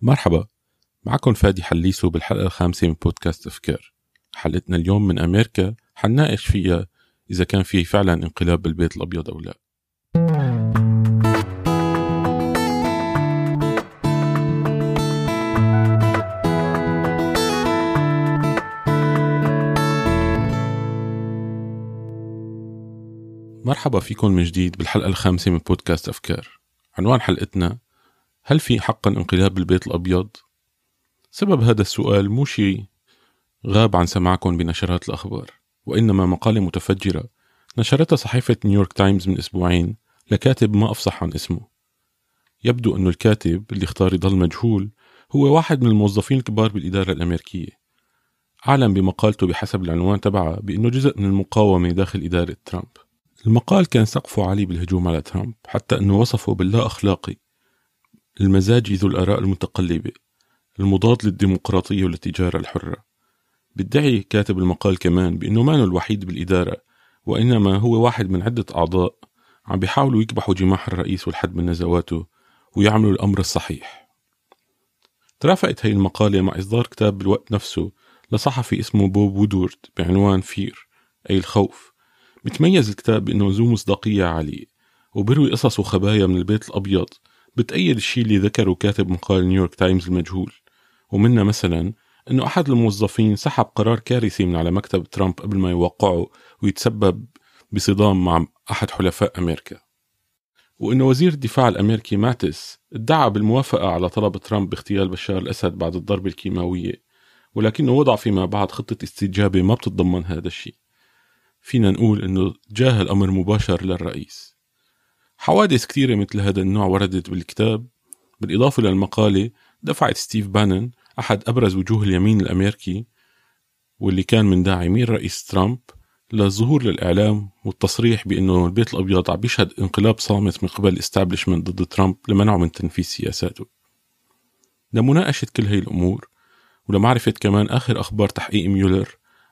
مرحبا معكم فادي حليسو بالحلقة الخامسة من بودكاست أفكار. حلقتنا اليوم من أمريكا حنناقش فيها إذا كان في فعلا انقلاب بالبيت الأبيض أو لا. مرحبا فيكم من جديد بالحلقة الخامسة من بودكاست أفكار. عنوان حلقتنا هل في حقا انقلاب بالبيت الأبيض؟ سبب هذا السؤال مو شيء غاب عن سماعكم بنشرات الأخبار وإنما مقالة متفجرة نشرتها صحيفة نيويورك تايمز من أسبوعين لكاتب ما أفصح عن اسمه. يبدو أنه الكاتب اللي اختار يضل مجهول هو واحد من الموظفين الكبار بالإدارة الأمريكية. أعلن بمقالته بحسب العنوان تبعها بأنه جزء من المقاومة داخل إدارة ترامب. المقال كان سقفه عالي بالهجوم على ترامب حتى أنه وصفه باللا أخلاقي. المزاجي ذو الآراء المتقلبة المضاد للديمقراطية والتجارة الحرة بيدعي كاتب المقال كمان بأنه ما الوحيد بالإدارة وإنما هو واحد من عدة أعضاء عم بيحاولوا يكبحوا جماح الرئيس والحد من نزواته ويعملوا الأمر الصحيح. ترافقت هي المقالة مع إصدار كتاب بالوقت نفسه لصحفي اسمه بوب وودورد بعنوان فير أي الخوف. بتميز الكتاب بأنه ذو مصداقية عالية وبروي قصص وخبايا من البيت الأبيض بتأيد الشيء اللي ذكره كاتب مقال نيويورك تايمز المجهول. ومنها مثلا إنه أحد الموظفين سحب قرار كارثي من على مكتب ترامب قبل ما يوقعه ويتسبب بصدام مع أحد حلفاء أمريكا. وإنه وزير الدفاع الأمريكي ماتيس ادعى بالموافقة على طلب ترامب باغتيال بشار الأسد بعد الضربة الكيماوية ولكنه وضع فيما بعد خطة استجابة ما بتتضمن هذا الشيء. فينا نقول إنه تجاهل الأمر مباشر للرئيس. حوادث كثيرة مثل هذا النوع وردت بالكتاب. بالإضافة للمقالة دفعت ستيف بانن أحد أبرز وجوه اليمين الأمريكي واللي كان من داعمي الرئيس ترامب للظهور للإعلام والتصريح بأنه البيت الأبيض عم بيشهد انقلاب صامت من قبل ال establishment ضد ترامب لمنعه من تنفيذ سياساته. لمناقشة كل هي الأمور ولمعرفة كمان آخر أخبار تحقيق ميولر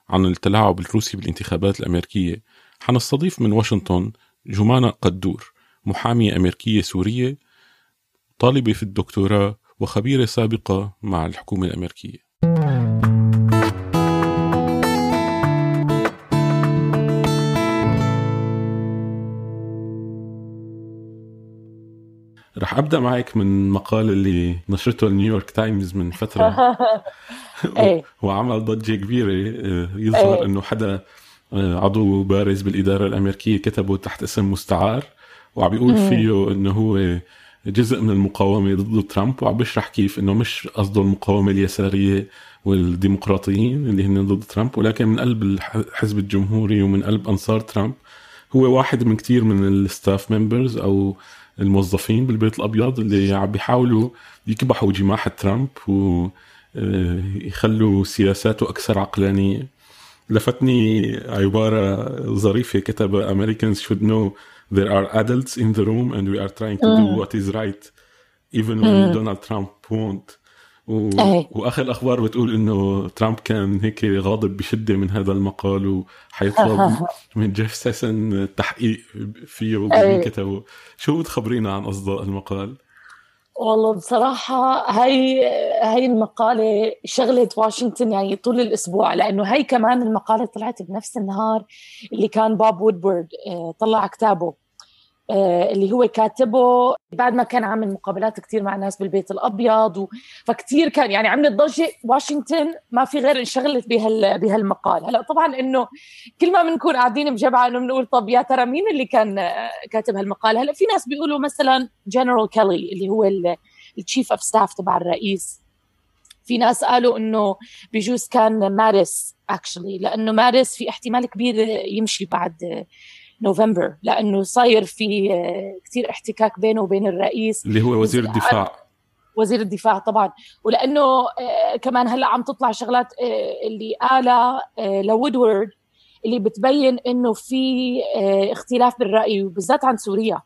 عن التلاعب الروسي بالانتخابات الأمريكية حنستضيف من واشنطن جمانة قدور. محامية أمريكية سورية طالبة في الدكتوراه وخبيرة سابقة مع الحكومة الأمريكية رح أبدأ معك من مقال اللي نشرته النيويورك تايمز من فترة إيه. وعمل ضجة كبيرة آه، يظهر إيه. إنه حدا آه، عضو بارز بالإدارة الأمريكية كتبه تحت اسم مستعار وعم بيقول فيه إنه هو جزء من المقاومة ضد ترامب وعم بيشرح كيف إنه مش قصده المقاومة اليسارية والديمقراطيين اللي هن ضد ترامب ولكن من قلب الحزب الجمهوري ومن قلب أنصار ترامب هو واحد من كتير من الستاف ممبرز أو الموظفين بالبيت الأبيض اللي عم بيحاولوا يكبحوا جماح ترامب ويخلوا سياساته أكثر عقلانية. لفتني عبارة ظريفة كتبها Americans should know there are adults in the room and we are trying to do what is right even when Donald Trump won't. و... وآخر الأخبار بتقول إنه ترامب كان هيك غاضب بشدة من هذا المقال وحيطلب من جيف سيشنز التحقيق فيه ومين أي. كتبه شو بتخبرينا عن اصداء المقال؟ والله بصراحة هاي هاي المقالة شغلت واشنطن يعني طول الأسبوع لأنه هاي كمان المقالة طلعت بنفس النهار اللي كان بوب وودورد آه، طلع كتابه. اللي هو كاتبه بعد ما كان عامل مقابلات كتير مع ناس بالبيت الأبيض و... فكتير كان يعني عملت ضجة. واشنطن ما في غير انشغلت بهال بهالمقال. هلا طبعا إنه كل ما بنكون قاعدين بجمعه انه بنقول طب يا ترى مين اللي كان آه، كاتب هالمقال؟ هلا في ناس بيقولوا مثلا جنرال كيلي اللي هو ال chief of staff تبع الرئيس. في ناس قالوا إنه بجوز كان ماتيس actually لأنه ماتيس في احتمال كبير يمشي بعد نوفمبر لأنه صاير في آه، كثير احتكاك بينه وبين الرئيس. اللي هو وزير الدفاع. وزير الدفاع طبعا. ولأنه آه، كمان هلأ عم تطلع شغلات آه، اللي قالها لوودورد اللي بتبين إنه في اختلاف بالرأي وبالذات عن سوريا.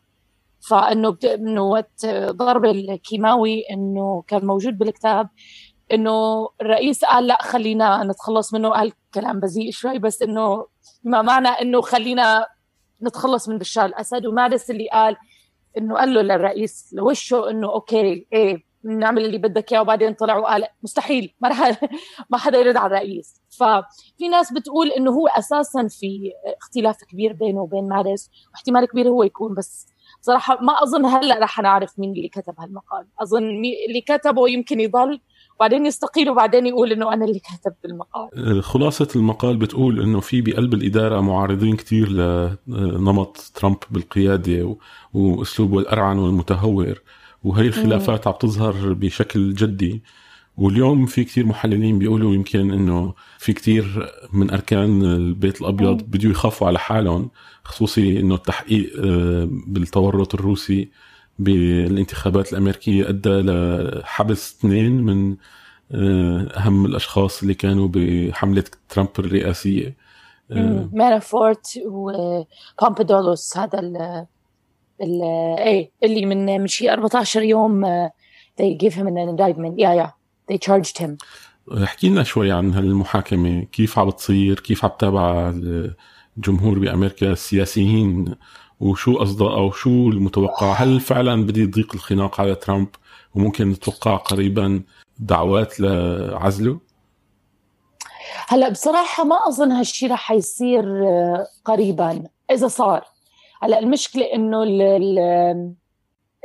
فإنه بت... إنه وقت ضرب الكيماوي إنه كان موجود بالكتاب إنه الرئيس قال لأ خلينا نتخلص منه. قال كلام بذيء شوي بس إنه ما معنى إنه خلينا نتخلص من بشار الأسد ومارس اللي قال إنه قال له للرئيس لوشه إنه أوكي إيه نعمل اللي بدك إياه وبعدين طلع وقال مستحيل ما رح ما حدا يرد على الرئيس. ففي ناس بتقول إنه هو أساسا في اختلاف كبير بينه وبين مارس واحتمال كبير هو يكون بس صراحة ما أظن هلأ رح نعرف مين اللي كتب هالمقال. أظن اللي كتبه يمكن يضل بعدين يستقيل وبعدين يقول إنه أنا اللي كتبت المقال. خلاصة المقال بتقول إنه في بقلب الإدارة معارضين كثير لنمط ترامب بالقيادة وأسلوبه الأرعن والمتهور وهي الخلافات عم تظهر بشكل جدي. واليوم في كثير محللين بيقولوا يمكن إنه في كثير من أركان البيت الأبيض بده يخافوا على حالهم خصوصي إنه التحقيق آه، بالتورط الروسي. بالانتخابات الأمريكية أدى لحبس اثنين من آه، أهم الأشخاص اللي كانوا بحملة ترامب الرئاسية. آه، مانافورت وبامبادولوس هذا ال إيه اللي من من شي 14 يوم they give him an indictment. Yeah yeah. They charged him. احكي لنا شوي عن هالمحاكمة. كيف عم بتصير؟ كيف عم تتابع الجمهور بأمريكا السياسيين؟ وشو قصده أو شو المتوقع؟ هل فعلا بده يضيق الخناق على ترامب وممكن نتوقع قريبا دعوات لعزله؟ هلا بصراحة ما أظن هالشي رح يصير قريبا إذا صار. هلا المشكلة إنه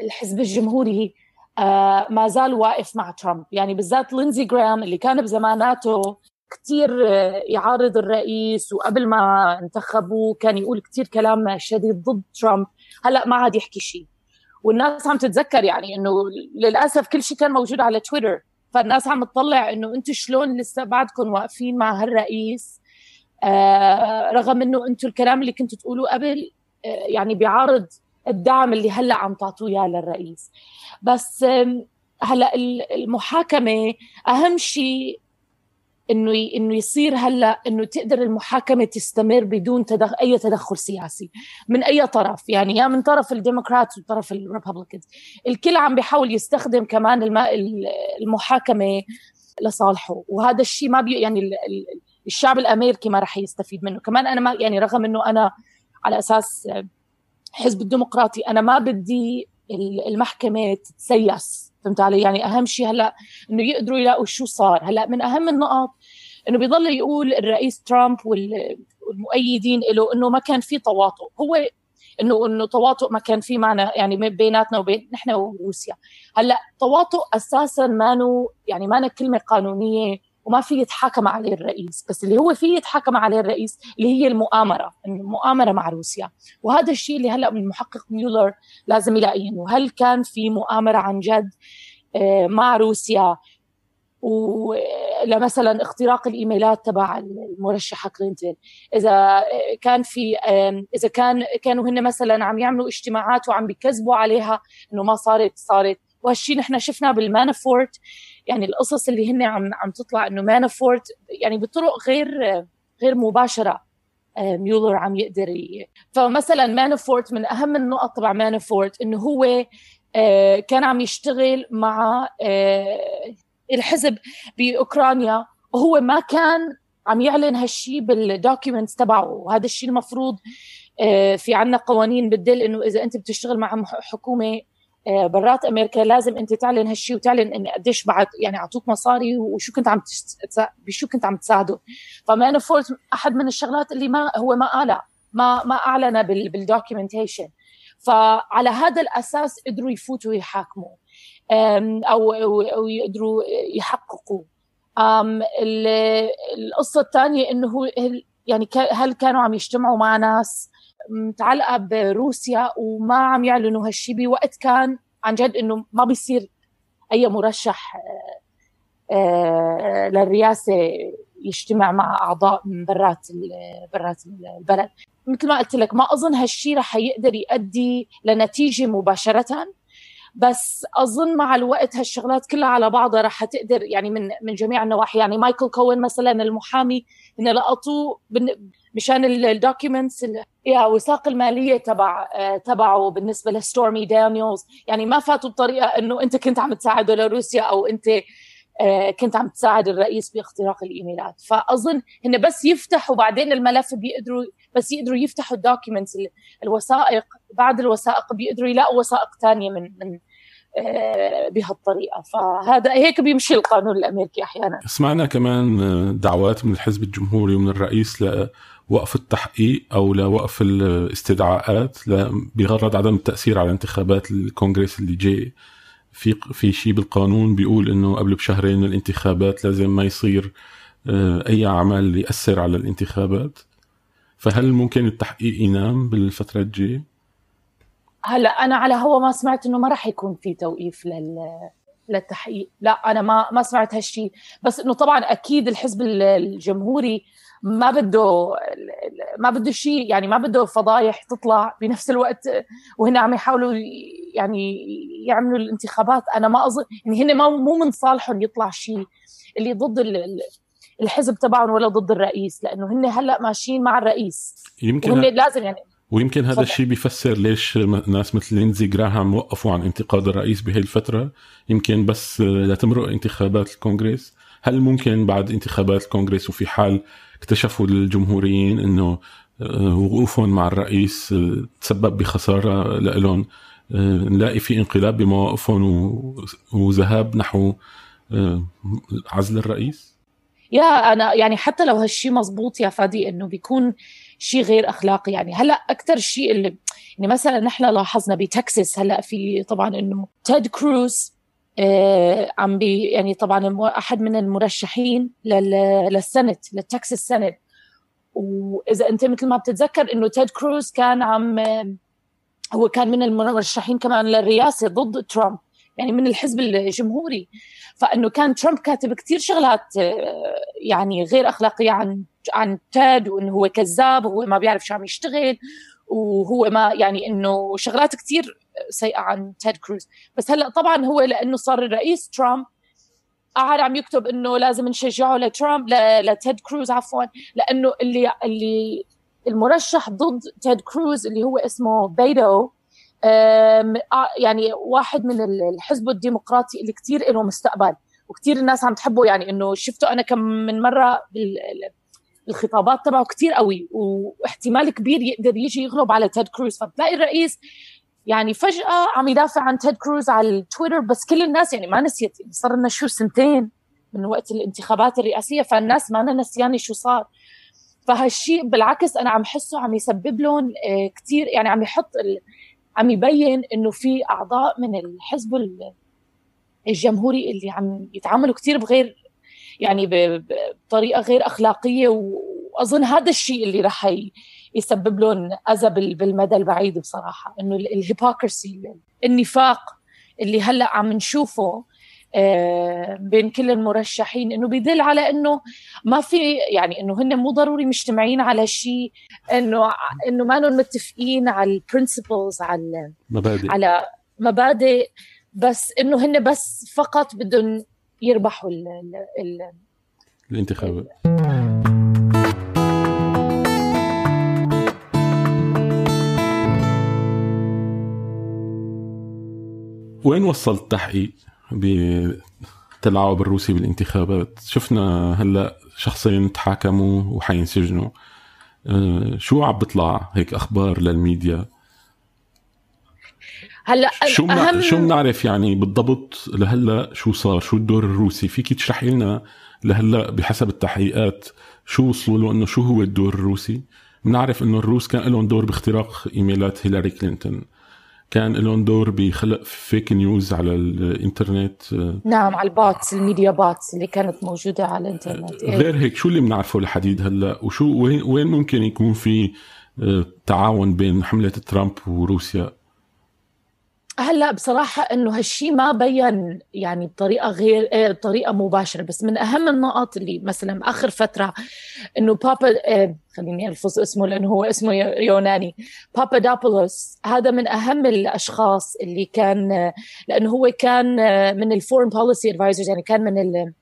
الحزب الجمهوري آه، ما زال واقف مع ترامب. يعني بالذات لينزي جرام اللي كان بزماناته كثير آه، يعارض الرئيس وقبل ما انتخبوه كان يقول كثير كلام شديد ضد ترامب. هلأ ما عاد يحكي شيء والناس عم تتذكر يعني إنه للأسف كل شيء كان موجود على تويتر. فالناس عم تطلع إنه أنتم شلون لسه بعدكم واقفين مع هالرئيس؟ آه رغم إنه أنتم الكلام اللي كنتوا تقولوه قبل آه يعني بيعارض الدعم اللي هلأ عم تعطوه إياه للرئيس. بس هلأ المحاكمة أهم شيء إنه إنه يصير هلأ إنه تقدر المحاكمة تستمر بدون تدخ... أي تدخل سياسي من أي طرف يعني يا من طرف الديمقراط وطرف ال Republicans الكل عم بيحاول يستخدم كمان الم... المحاكمة لصالحه وهذا الشيء ما بي يعني الشعب الأمريكي ما راح يستفيد منه. كمان أنا ما يعني رغم إنه أنا على أساس حزب الديمقراطي أنا ما بدي المحكمة تتسيس. فهمت علي؟ يعني أهم شيء هلأ إنه يقدروا يلاقوا شو صار. هلأ من أهم النقط إنه بيضل يقول الرئيس ترامب والمؤيدين له إنه ما كان في تواطؤ. هو انه إنه تواطؤ ما كان في معنا يعني بيناتنا وبين نحن وروسيا. هلأ تواطؤ أساسا ما يعني ما كلمة قانونية وما في يتحاكم عليه الرئيس بس اللي هو في يتحاكم عليه الرئيس اللي هي المؤامرة المؤامرة مع روسيا. وهذا الشيء اللي هلأ من المحقق ميولر لازم يلاقيه انه هل كان في مؤامرة عن جد آه، مع روسيا؟ ولمثلا اختراق الإيميلات تبع المرشحة كلينتون؟ إذا كان في إذا كان كانوا هن مثلا عم يعملوا اجتماعات وعم بيكذبوا عليها إنه ما صارت صارت. وهالشيء نحن شفناه بالمانافورت يعني القصص اللي هن عم عم تطلع إنه مانافورت يعني بطرق غير غير مباشرة آه، ميولر عم يقدر. فمثلا مانافورت من أهم النقط تبع مانافورت إنه هو آه، كان عم يشتغل مع آه، الحزب بأوكرانيا وهو ما كان عم يعلن هالشيء بال documents تبعه وهذا الشيء المفروض في عنا قوانين بتدل إنه إذا أنت بتشتغل مع حكومة آه، برات أمريكا لازم أنت تعلن هالشيء وتعلن ان قديش بعد يعني أعطوك مصاري وشو كنت عم. بشو كنت عم تساعده. فمانافورت أحد من الشغلات اللي ما هو ما قالها ما ما اعلن بال... بال documentation فعلى هذا الأساس قدروا يفوتوا يحاكموا أو أو يقدروا يحققوا القصة الثانية إنه يعني هل كانوا عم يجتمعوا مع ناس؟ متعلقة بروسيا وما عم يعلنوا هالشيء بوقت كان عن جد إنه ما بيصير أي مرشح آه، آه، للرئاسة يجتمع مع أعضاء من برات برات البلد. مثل ما قلت لك ما أظن هالشيء رح يقدر يؤدي لنتيجة مباشرة بس أظن مع الوقت هالشغلات كلها على بعضها رح تقدر يعني من من جميع النواحي. يعني مايكل كوهين مثلا المحامي إنه لقطوه مشان ال documents وثائق المالية تبع آه، تبعه بالنسبة لستورمي دانييلز يعني ما فاتوا بطريقة إنه أنت كنت عم تساعده لروسيا أو أنت آه، كنت عم تساعد الرئيس باختراق الإيميلات. فأظن هن بس يفتحوا بعدين الملف بيقدروا بس يقدروا يفتحوا الدوكيومنتس الوثائق. بعد الوثائق بيقدروا يلاقوا وثائق ثانية من من آه، بهالطريقة. فهذا هيك بيمشي القانون الأمريكي أحيانا. سمعنا كمان دعوات من الحزب الجمهوري ومن الرئيس لوقف التحقيق أو لوقف الاستدعاءات بغرض عدم التأثير على انتخابات الكونغرس اللي جاي في في شيء بالقانون بيقول إنه قبل بشهرين من الانتخابات لازم ما يصير آه، أي عمل يأثر على الانتخابات. فهل ممكن التحقيق ينام بالفترة الجاية؟ هلا أنا على هو ما سمعت إنه ما راح يكون في توقيف لل للتحقيق. لا أنا ما ما سمعت هالشيء. بس إنه طبعا أكيد الحزب الجمهوري ما بده ما بده شيء يعني ما بده فضايح تطلع بنفس الوقت وهن عم يحاولوا يعني يعملوا الانتخابات. أنا ما أظن يعني هن مو من صالحهم يطلع شيء اللي ضد الحزب تبعهم ولا ضد الرئيس لأنه هن هلأ ماشيين مع الرئيس. يمكن لازم يعني ويمكن هذا الشيء بيفسر ليش ناس مثل لينزي جراهام وقفوا عن انتقاد الرئيس بهي الفترة. يمكن بس لتمرق انتخابات الكونغرس. هل ممكن بعد انتخابات الكونغرس وفي حال اكتشفوا الجمهوريين إنه آه، وقوفهم مع الرئيس آه، تسبب بخسارة لهم آه، نلاقي في انقلاب بمواقفهم وذهاب نحو عزل الرئيس؟ يا أنا يعني حتى لو هالشيء مزبوط يا فادي إنه بيكون شيء غير أخلاقي يعني هلأ أكثر شيء اللي يعني مثلا نحن لاحظنا بتكساس هلأ في طبعا إنه تيد كروز عم بي يعني طبعا أحد من المرشحين للسنت للتكساس سنت وإذا أنت مثل ما بتتذكر إنه تيد كروز كان عم هو كان من المرشحين كمان للرئاسة ضد ترامب يعني من الحزب الجمهوري. فإنه كان ترامب كاتب كثير شغلات آه، يعني غير أخلاقية عن عن تاد وإنه هو كذاب وهو ما بيعرف شو عم يشتغل وهو ما يعني إنه شغلات كثير سيئة عن تيد كروز بس هلأ طبعا هو لأنه صار الرئيس ترامب قعد عم يكتب إنه لازم نشجعه لترامب لتيد كروز عفوا لأنه اللي اللي المرشح ضد تيد كروز اللي هو اسمه بيتو يعني واحد من الحزب الديمقراطي اللي كثير له مستقبل وكثير الناس عم تحبه يعني إنه شفته أنا كم من مرة الخطابات تبعه كثير قوي واحتمال كبير يقدر يجي يغلب على تيد كروز فبتلاقي الرئيس يعني فجأة عم يدافع عن تيد كروز على التويتر بس كل الناس يعني ما نسيت يعني صار لنا شو سنتين من وقت الانتخابات الرئاسية فالناس ما نسياني شو صار. فهالشيء بالعكس أنا عم حسه عم يسبب لهم آه، كثير يعني عم يحط عم يبين إنه في أعضاء من الحزب الجمهوري اللي عم يتعاملوا كثير بغير يعني بطريقة غير أخلاقية وأظن هذا الشيء اللي راح يسبب لهم أذى بالمدى البعيد بصراحة إنه الهيبوكرسي النفاق اللي هلأ عم نشوفه آه، بين كل المرشحين إنه بيدل على إنه ما في يعني إنه هن مو ضروري مجتمعين على شيء إنه إنه ما متفقين على البرنسبلز على مبادئ. على مبادئ بس إنه هن بس فقط بدهم يربحوا ال ال الانتخابات. وين وصل التحقيق بالتلاعب الروسي بالانتخابات؟ شفنا هلا شخصين تحاكموا وحينسجنوا أه شو عم بيطلع هيك أخبار للميديا؟ هلا شو أهم... شو بنعرف يعني بالضبط لهلا شو صار؟ شو الدور الروسي؟ فيك تشرحي لنا لهلا بحسب التحقيقات شو وصلوا له إنه شو هو الدور الروسي؟ بنعرف إنه الروس كان لهم دور باختراق إيميلات هيلاري كلينتون. كان لهم دور بخلق fake news على الإنترنت؟ نعم على ال bots ال media bots اللي كانت موجودة على الإنترنت. إيه. غير هيك شو اللي بنعرفه لحديد هلأ؟ وشو وين وين ممكن يكون في آه، تعاون بين حملة ترامب وروسيا هلا بصراحة إنه هالشيء ما بين يعني بطريقة غير آه، بطريقة مباشرة بس من أهم النقط اللي مثلا آخر فترة إنه بابا آه، خليني ألفظ اسمه لأنه هو اسمه يوناني بابا دابولوس هذا من أهم الأشخاص اللي كان لأنه هو كان من ال foreign policy advisors يعني كان من ال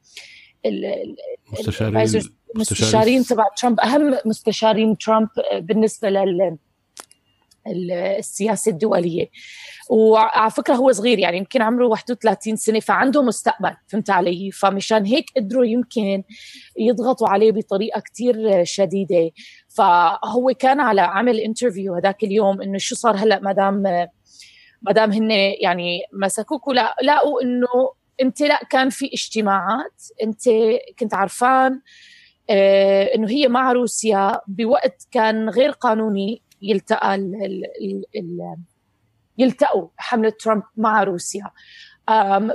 المستشارين المستشارين تبع ترامب أهم مستشارين ترامب بالنسبة لل السياسة الدولية. وعلى فكرة هو صغير يعني يمكن عمره 31 سنة فعنده مستقبل فهمت علي؟ فمشان هيك قدروا يمكن يضغطوا عليه بطريقة كتير شديدة. فهو كان على عمل interview هذاك اليوم إنه شو صار هلأ ما دام ما دام هن يعني مسكوك. ولا لقوا انه أنت لا كان في اجتماعات أنت كنت عارفان آه إنه هي مع روسيا بوقت كان غير قانوني. يلتقى ال ال ال يلتقوا حملة ترامب مع روسيا.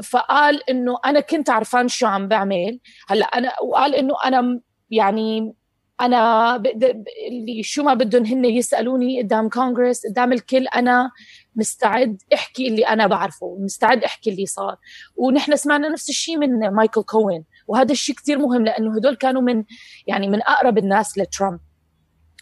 فقال إنه أنا كنت عرفان شو عم بعمل. هلأ أنا وقال إنه أنا يعني أنا اللي شو ما بدهم هن يسألوني قدام كونغرس قدام الكل أنا مستعد أحكي اللي أنا بعرفه مستعد أحكي اللي صار. ونحن سمعنا نفس الشيء من مايكل كوهين وهذا الشيء كثير مهم لأنه هدول كانوا من يعني من أقرب الناس لترامب.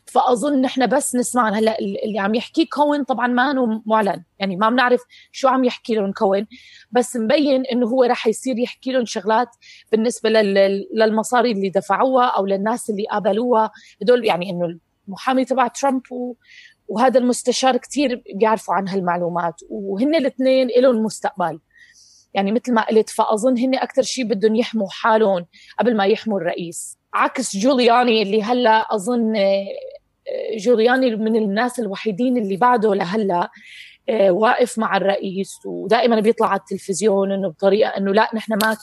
فأظن نحن بس نسمع هلأ اللي عم يحكيه كوهين طبعا ما معلن يعني ما بنعرف شو عم يحكي لهم كوهين. بس مبين إنه هو راح يصير يحكي لهم شغلات بالنسبة للمصاري اللي دفعوها أو للناس اللي قابلوها. هدول يعني إنه المحامي تبع ترامب وهذا المستشار كثير بيعرفوا عن هالمعلومات. وهن الاثنين لهم مستقبل. يعني مثل ما قلت فأظن هن أكثر شيء بدهم يحموا حالهم قبل ما يحموا الرئيس. عكس جولياني اللي هلأ أظن جولياني من الناس الوحيدين اللي بعده لهلا آه، واقف مع الرئيس ودائما بيطلع على التلفزيون إنه بطريقة إنه لا نحن ما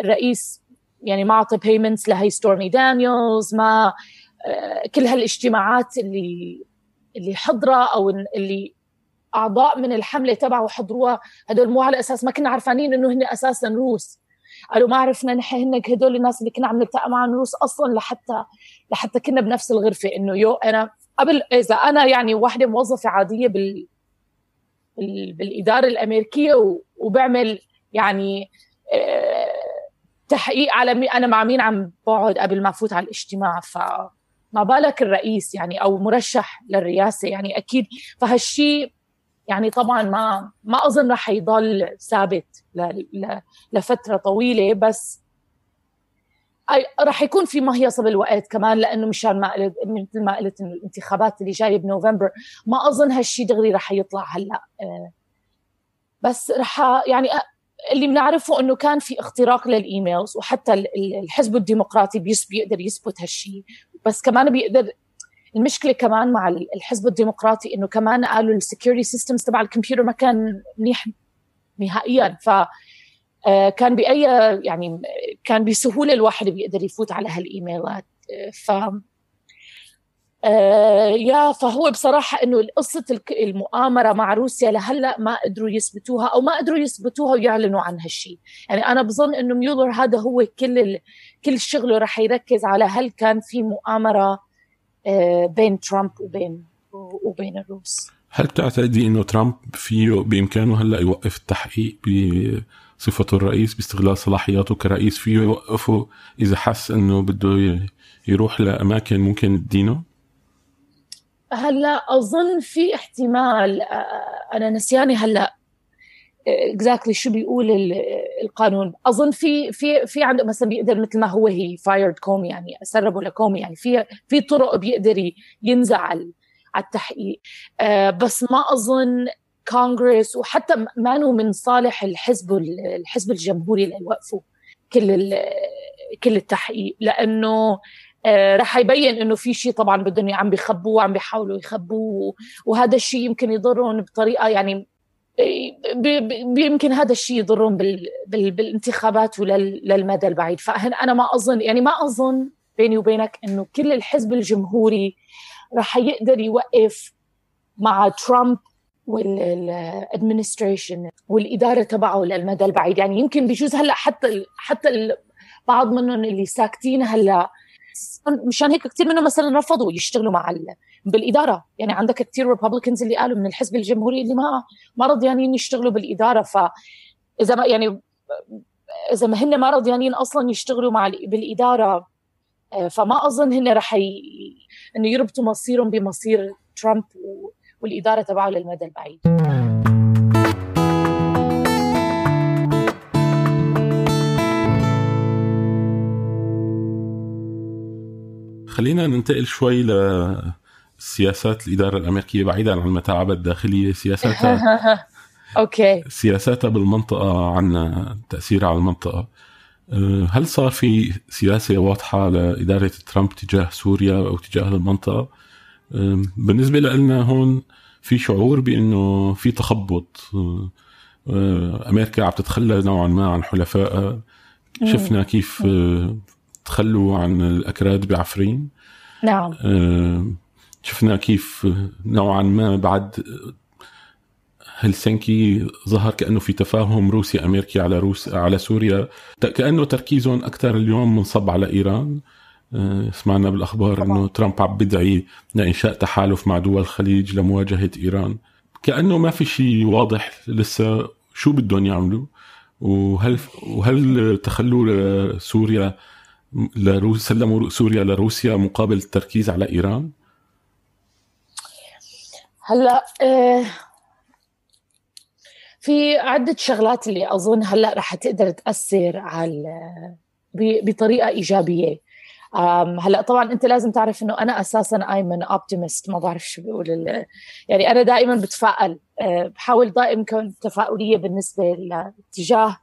الرئيس يعني ما أعطى payments لهي ستورمي دانييلز ما آه، كل هالاجتماعات اللي اللي حضرها أو اللي أعضاء من الحملة تبعه حضروها هدول مو على أساس ما كنا عرفانين إنه هن أساسا روس. قالوا ما عرفنا نحن هن هدول الناس اللي كنا عم نلتقى معهم روس أصلا لحتى لحتى كنا بنفس الغرفة إنه you أنا قبل إذا أنا يعني واحدة موظفة عادية بال, بال... بالإدارة الأمريكية وبعمل يعني آه، تحقيق على مي أنا مع مين عم بقعد قبل ما أفوت على الاجتماع فما بالك الرئيس يعني أو مرشح للرئاسة يعني أكيد فهالشيء يعني طبعا ما ما أظن رح يضل ثابت لفترة طويلة بس رح يكون في مهيصه بالوقت كمان لأنه مشان ما قلت مثل ما قلت إنه الانتخابات اللي جاية بنوفمبر ما أظن هالشيء دغري رح يطلع هلأ. آه، بس رح يعني اللي بنعرفه إنه كان في اختراق لل emails وحتى الحزب الديمقراطي بيقدر يثبت هالشيء بس كمان بيقدر المشكلة كمان مع الحزب الديمقراطي إنه كمان قالوا ال security systems تبع الكمبيوتر ما كان منيح نهائيا ف آه، كان بأي يعني كان بسهولة الواحد بيقدر يفوت على هالإيميلات ف آه يا فهو بصراحة إنه قصة المؤامرة مع روسيا لهلأ ما قدروا يثبتوها أو ما قدروا يثبتوها ويعلنوا عن هالشيء، يعني أنا بظن إنه ميولر هذا هو كل. كل شغله رح يركز على هل كان في مؤامرة آه، بين ترامب وبين وبين الروس هل بتعتقدي إنه ترامب فيه بإمكانه هلأ يوقف التحقيق بصفته الرئيس باستغلال صلاحياته كرئيس فيه يوقفه إذا حس إنه بده يروح لأماكن ممكن تدينه؟ هلأ أظن في احتمال آه، أنا نسياني هلأ exactly شو بيقول القانون. أظن في في في عنده مثلا بيقدر مثل ما هو he fired كومي يعني سربوا لكومي يعني. في في طرق بيقدر ينزع على التحقيق. آه، بس ما أظن كونغرس وحتى ما من صالح الحزب الحزب الجمهوري ليوقفوا كل كل التحقيق. لأنه آه رح يبين إنه في شيء طبعا بدهم عم بيخبوه عم بيحاولوا يخبوه وهذا الشيء يمكن يضرهم بطريقة يعني يمكن هذا الشيء يضرهم بالانتخابات وللمدى البعيد. فانا ما أظن يعني ما أظن بيني وبينك إنه كل الحزب الجمهوري راح يقدر يوقف مع ترامب وال administration والإدارة تبعه للمدى البعيد. يعني يمكن بجوز هلأ حتى حتى بعض منهم اللي ساكتين هلأ مشان هيك كثير منهم مثلا رفضوا يشتغلوا مع بالإدارة. يعني عندك كثير Republicans اللي قالوا من الحزب الجمهوري اللي ما ما رضيانين يشتغلوا بالإدارة. ف إذا ما يعني إذا ما هن ما رضيانين أصلا يشتغلوا مع بالإدارة آه، فما أظن هن رح ي... إنه يربطوا مصيرهم بمصير ترامب والإدارة تبعه للمدى البعيد. خلينا ننتقل شوي لسياسات الإدارة الأمريكية بعيدا عن المتاعب الداخلية سياساتها أوكي. سياساتها بالمنطقة عن تأثيرها على المنطقة. أه، هل صار في سياسة واضحة لإدارة ترامب تجاه سوريا أو تجاه المنطقة؟ أه، بالنسبة لنا هون في شعور بإنه في تخبط. أمريكا عم تتخلى نوعا ما عن حلفائها. شفنا كيف تخلوا عن الأكراد بعفرين. نعم. شفنا كيف نوعا ما بعد هلسنكي ظهر كأنه في تفاهم روسي أمريكي على روس على سوريا. كأنه تركيزهم أكثر اليوم منصب على إيران. آه، سمعنا بالأخبار إنه ترامب عم بدعي لإنشاء تحالف مع دول الخليج لمواجهة إيران. كأنه ما في شيء واضح لسه شو بدهم يعملوا. وهل وهل تخلوا سوريا لروس سلموا سوريا لروسيا مقابل التركيز على إيران؟ هلا آه في عدة شغلات اللي أظن هلأ رح تقدر تأثر على بطريقة إيجابية. هلا طبعا أنت لازم تعرف إنه أنا أساسا ايمن اوبتيمست ما بعرف شو بيقول يعني أنا دائما بتفائل. أه، بحاول دائما كون تفاؤلية بالنسبة لاتجاه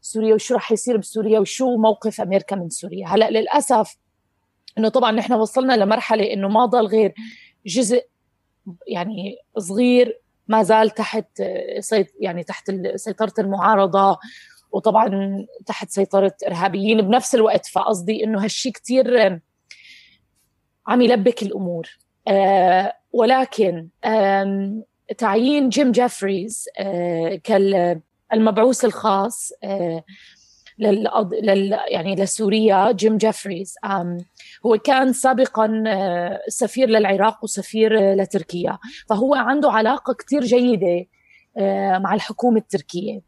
سوريا وشو رح يصير بسوريا وشو موقف أمريكا من سوريا. هلا للأسف إنه طبعا نحن وصلنا لمرحلة إنه ما ضل غير جزء يعني صغير ما زال تحت يعني تحت سيطرة المعارضة وطبعا تحت سيطرة إرهابيين بنفس الوقت. فقصدي إنه هالشيء كثير عم يلبك الأمور. آه، ولكن تعيين جيم جيفريز آه، كالمبعوث الخاص آه، لل يعني لسوريا جيم جيفريز هو كان سابقا آه، سفير للعراق وسفير لتركيا. فهو عنده علاقة كثير جيدة آه، مع الحكومة التركية.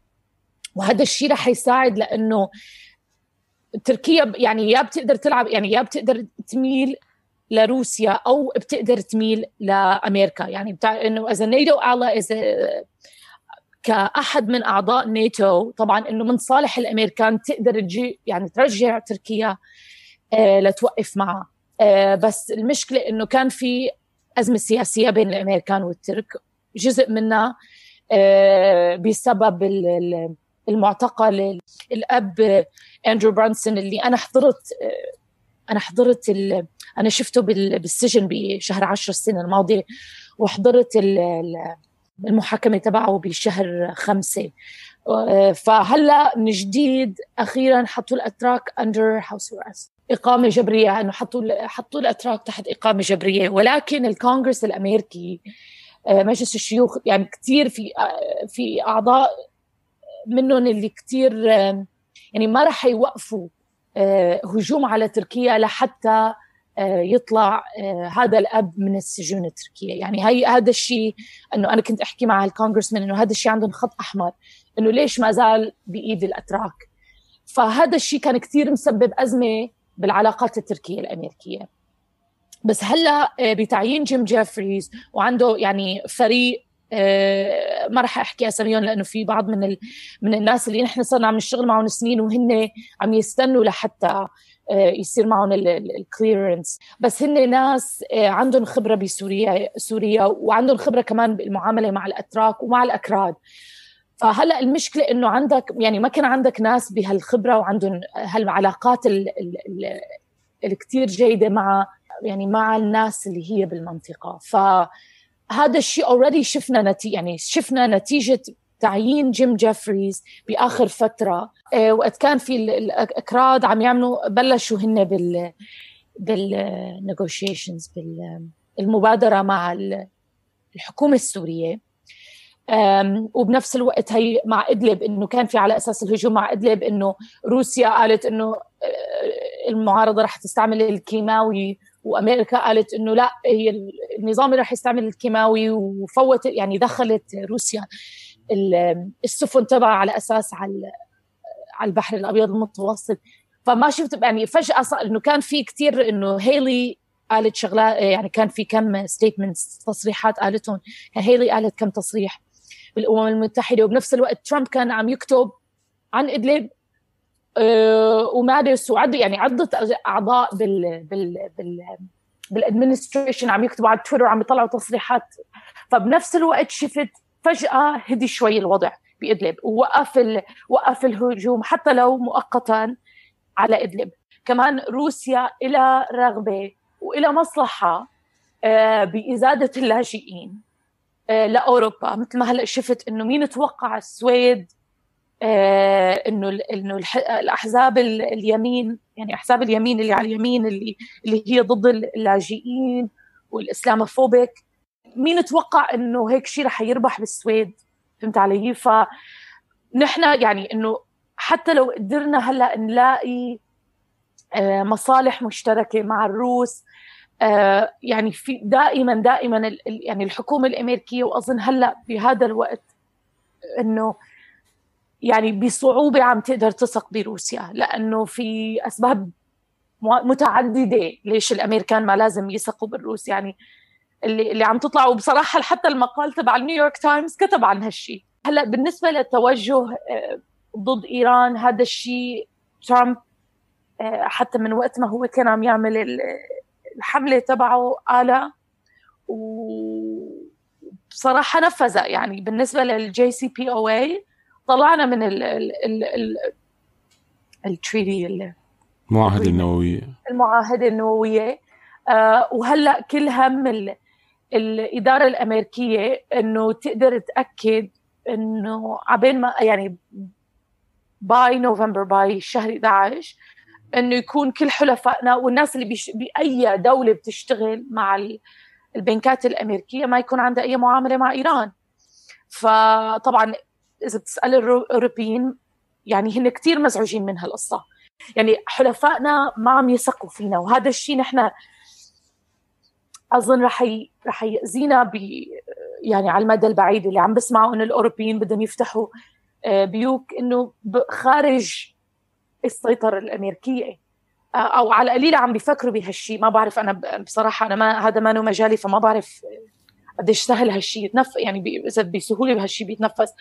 وهذا الشيء رح يساعد لأنه تركيا يعني يا بتقدر تلعب يعني يا بتقدر تميل لروسيا أو بتقدر تميل لأمريكا. يعني بتاع إنه اذا نيتو الا كأحد من أعضاء ناتو. طبعا إنه من صالح الأمريكان تقدر تجي يعني ترجع تركيا آه، لتوقف معها آه، بس المشكلة إنه كان في أزمة سياسية بين الأمريكان والترك جزء منها آه، بسبب المعتقل الأب اندرو برانسون اللي أنا حضرت أنا حضرت أنا شفته بالسجن بشهر 10 السنة الماضية وحضرت المحاكمة تبعه بشهر خمسة. فهلأ من جديد أخيرا حطوا الأتراك اندر هاوس إقامة جبرية إنه حطوا حطوا الأتراك تحت إقامة جبرية. ولكن الكونغرس الأمريكي آه، مجلس الشيوخ يعني كثير في آه، في أعضاء منهم اللي كثير يعني ما راح يوقفوا آه، هجوم على تركيا لحتى يطلع هذا الأب من السجون التركية. يعني هي هذا الشيء إنه أنا كنت أحكي مع ال congressman إنه هذا الشيء عندهم خط أحمر إنه ليش ما زال بإيد الأتراك؟ فهذا الشيء كان كثير مسبب أزمة بالعلاقات التركية الأمريكية. بس هلأ آه، بتعيين جيم جيفريز وعنده يعني فريق آه، ما راح أحكي أساميهم لأنه في بعض من ال... من الناس اللي نحن صرنا عم نشتغل معهم سنين وهن عم يستنوا لحتى آه، يصير معهم ال clearance بس هن ناس عندهم خبرة بسوريا سوريا وعندهم خبرة كمان بالمعاملة مع الأتراك ومع الأكراد. فهلأ المشكلة إنه عندك يعني ما كان عندك ناس بهالخبرة وعندهم هالعلاقات الكثير جيدة مع يعني مع الناس اللي هي بالمنطقة. فهذا الشيء already شفنا نتيجه يعني شفنا نتيجة تعيين جيم جيفريز بآخر فترة. آه، وقت كان في الأكراد عم يعملوا بلشوا هن بال بال negotiations بالمبادره مع الحكومة السورية. وبنفس الوقت هي مع إدلب إنه كان في على أساس الهجوم مع إدلب إنه روسيا قالت إنه آه، المعارضة رح تستعمل الكيماوي وأمريكا قالت إنه لا هي النظام رح يستعمل الكيماوي وفوت يعني دخلت روسيا. السفن تبعها على أساس على على البحر الأبيض المتوسط. فما شفت يعني فجأة صار إنه كان في كثير إنه هيلي قالت شغلات يعني كان في كم statements تصريحات قالتهم. هيلي قالت كم تصريح بالأمم المتحدة. وبنفس الوقت ترامب كان عم يكتب عن إدلب أه ومارس وعد يعني عدة أعضاء بال بال بال بال administration عم يكتبوا على تويتر عم يطلعوا تصريحات. فبنفس الوقت شفت فجأة هدي شوي الوضع بإدلب ووقف. وقف الهجوم حتى لو مؤقتا على إدلب. كمان روسيا إلى رغبة وإلى مصلحة آه، بإزادة اللاجئين لأوروبا. مثل ما هلأ شفت إنه مين توقع؟ السويد إنه إنه الأحزاب اليمين يعني أحزاب اليمين اللي على اليمين اللي اللي هي ضد اللاجئين والإسلاموفوبيك. مين توقع انه هيك شيء رح يربح بالسويد؟ فهمت علي؟ فنحن يعني انه حتى لو قدرنا هلا نلاقي آه، مصالح مشتركة مع الروس آه، يعني في دائما دائما يعني الحكومة الأمريكية وأظن هلا بهذا الوقت إنه يعني بصعوبة عم تقدر تثق بروسيا لأنه في أسباب متعددة ليش الأمريكان ما لازم يثقوا بالروس. يعني اللي اللي عم تطلع. وبصراحة حتى المقال تبع نيويورك تايمز كتب عن هالشيء هلأ بالنسبة للتوجه آه، ضد إيران هذا الشيء ترامب آه، حتى من وقت ما هو كان عم يعمل الحملة تبعه قالها. وبصراحة نفذها يعني بالنسبة لل JCPOA طلعنا من ال ال ال ال ال treaty المعاهدة النووية. المعاهدة النووية. آه وهلأ كل هم الإدارة الأمريكية إنه تقدر تأكد إنه عبين ما يعني باي نوفمبر باي شهر 11 إنه يكون كل حلفائنا والناس اللي بيش بأي دولة بتشتغل مع البنكات الأمريكية ما يكون عندها أي معاملة مع إيران. فطبعا إذا بتسأل الاوروبيين يعني هن كثير مزعوجين من هالقصة. يعني حلفائنا ما عم يثقوا فينا وهذا الشيء نحن أظن رح ي... رح يأذينا ب يعني على المدى البعيد اللي عم بسمعوا انه الأوروبيين بدهم يفتحوا آه، بيوك إنه خارج السيطرة الأمريكية. آه، أو على القليله عم بيفكروا بهالشيء ما بعرف أنا بصراحة أنا ما هذا ما مجالي فما بعرف قديش سهل هالشيء يتنف يعني إذا بسهولة بهالشيء بيتنفس.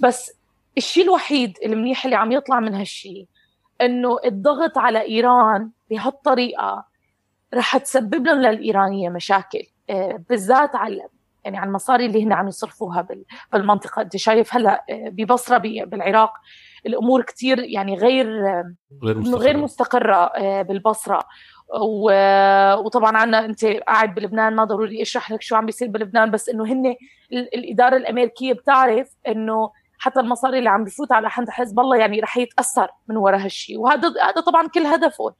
بس الشيء الوحيد المنيح اللي عم يطلع من هالشيء إنه الضغط على إيران بهالطريقة رح تسبب لهم للإيرانية مشاكل آه، بالذات على يعني على المصاري اللي هن عم يصرفوها بالمنطقة. أنت شايف هلأ آه، ببصرة بالعراق الأمور كثير يعني غير غير مستقرة, غير مستقرة بالبصرة. وطبعا عنا أنت قاعد بلبنان ما ضروري أشرح لك شو عم بيصير بلبنان بس إنه هن الإدارة الأمريكية بتعرف إنه حتى المصاري اللي عم بفوت على حزب الله يعني رح يتأثر من وراء هالشيء وهذا هذا طبعا كل هدفه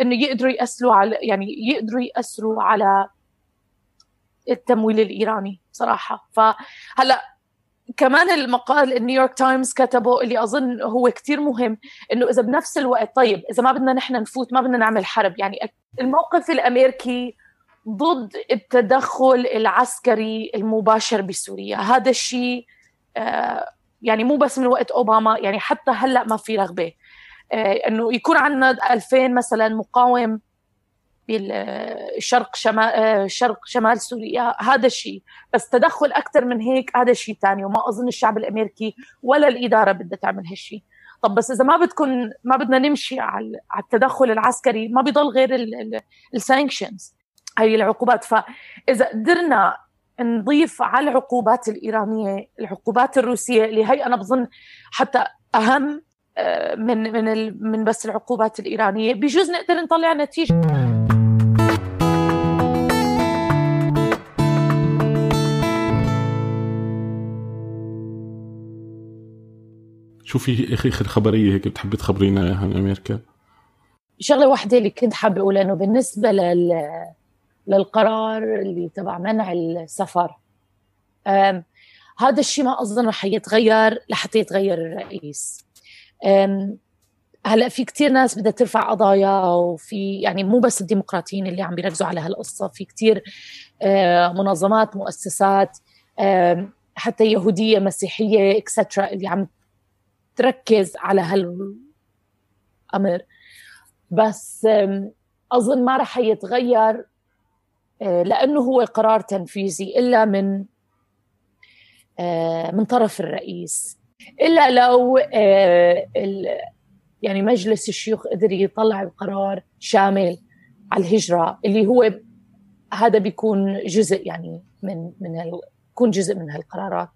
إنه يقدروا يأسروا على يعني يقدروا يأسروا على التمويل الإيراني صراحة. فهلأ كمان المقال النيويورك تايمز كتبه اللي أظن هو كتير مهم إنه إذا بنفس الوقت طيب إذا ما بدنا نحن نفوت ما بدنا نعمل حرب يعني الموقف الأمريكي ضد التدخل العسكري المباشر بسوريا. هذا الشيء آه، يعني مو بس من وقت أوباما يعني حتى هلأ ما في رغبة. إنه يكون عندنا 2000 مثلا مقاوم بالشرق شمال شرق شمال سوريا هذا الشيء. بس تدخل أكثر من هيك هذا شيء ثاني وما أظن الشعب الأمريكي ولا الإدارة بدها تعمل هالشيء. طب بس إذا ما بدكم ما بدنا نمشي على التدخل العسكري ما بيضل غير السانكشنز هي العقوبات. فإذا قدرنا نضيف على العقوبات الإيرانية العقوبات الروسية اللي هي أنا بظن حتى أهم آه، من من من بس العقوبات الإيرانية. بجوز نقدر نطلع نتيجة. شو في آخر خبرية هيك بتحبي تخبرينا إياها عن أمريكا؟ شغلة واحدة اللي كنت حابة أقولها إنه بالنسبة لل للقرار اللي تبع منع السفر هذا الشيء ما أظن رح يتغير لحتى يتغير الرئيس. هلا في كتير ناس بدها ترفع قضايا وفي يعني مو بس الديمقراطيين اللي عم بيركزوا على هالقصة في كتير منظمات مؤسسات حتى يهودية مسيحية اكسترا اللي عم تركز على هالأمر. بس أظن ما رح يتغير لأنه هو قرار تنفيذي إلا من من طرف الرئيس. إلا لو آه، يعني مجلس الشيوخ قدر يطلع قرار شامل على الهجرة اللي هو هذا بيكون جزء يعني من من يكون جزء من هالقرارات.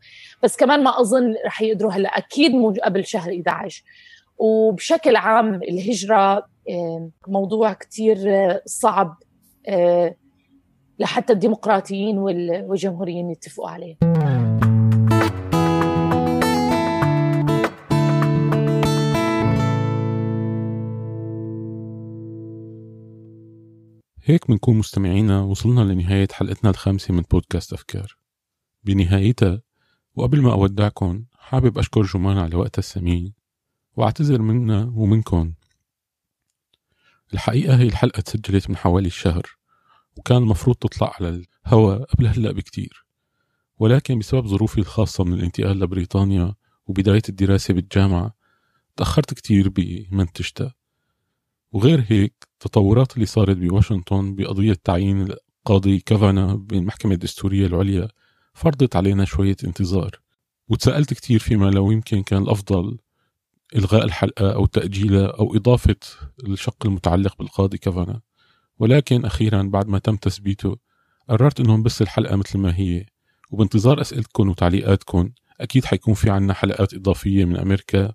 بس كمان ما أظن رح يقدروا هلأ أكيد مو قبل شهر 11 وبشكل عام الهجرة موضوع كتير صعب لحتى الديمقراطيين والجمهوريين يتفقوا عليه. هيك بنكون مستمعينا وصلنا لنهاية حلقتنا الخامسة من بودكاست أفكار. بنهايتها وقبل ما أودعكم حابب أشكر جمان على وقتها الثمين وأعتذر منا ومنكم الحقيقة هي الحلقة تسجلت من حوالي شهر وكان المفروض تطلع على الهواء قبل هلأ بكتير. ولكن بسبب ظروفي الخاصة من الانتقال لبريطانيا وبداية الدراسة بالجامعة تأخرت كتير بمنتجتها. وغير هيك التطورات اللي صارت بواشنطن بقضية تعيين القاضي كافانا بالمحكمة الدستورية العليا فرضت علينا شوية انتظار. وتسألت كتير فيما لو يمكن كان الأفضل إلغاء الحلقة أو تأجيلها أو إضافة الشق المتعلق بالقاضي كافانا. ولكن أخيرا بعد ما تم تثبيته قررت إنهم بس الحلقة مثل ما هي. وبانتظار أسئلتكم وتعليقاتكم أكيد حيكون في عنا حلقات إضافية من أمريكا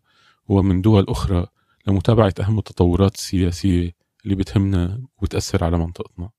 ومن دول أخرى لمتابعة أهم التطورات السياسية اللي بتهمنا وتأثر على منطقتنا.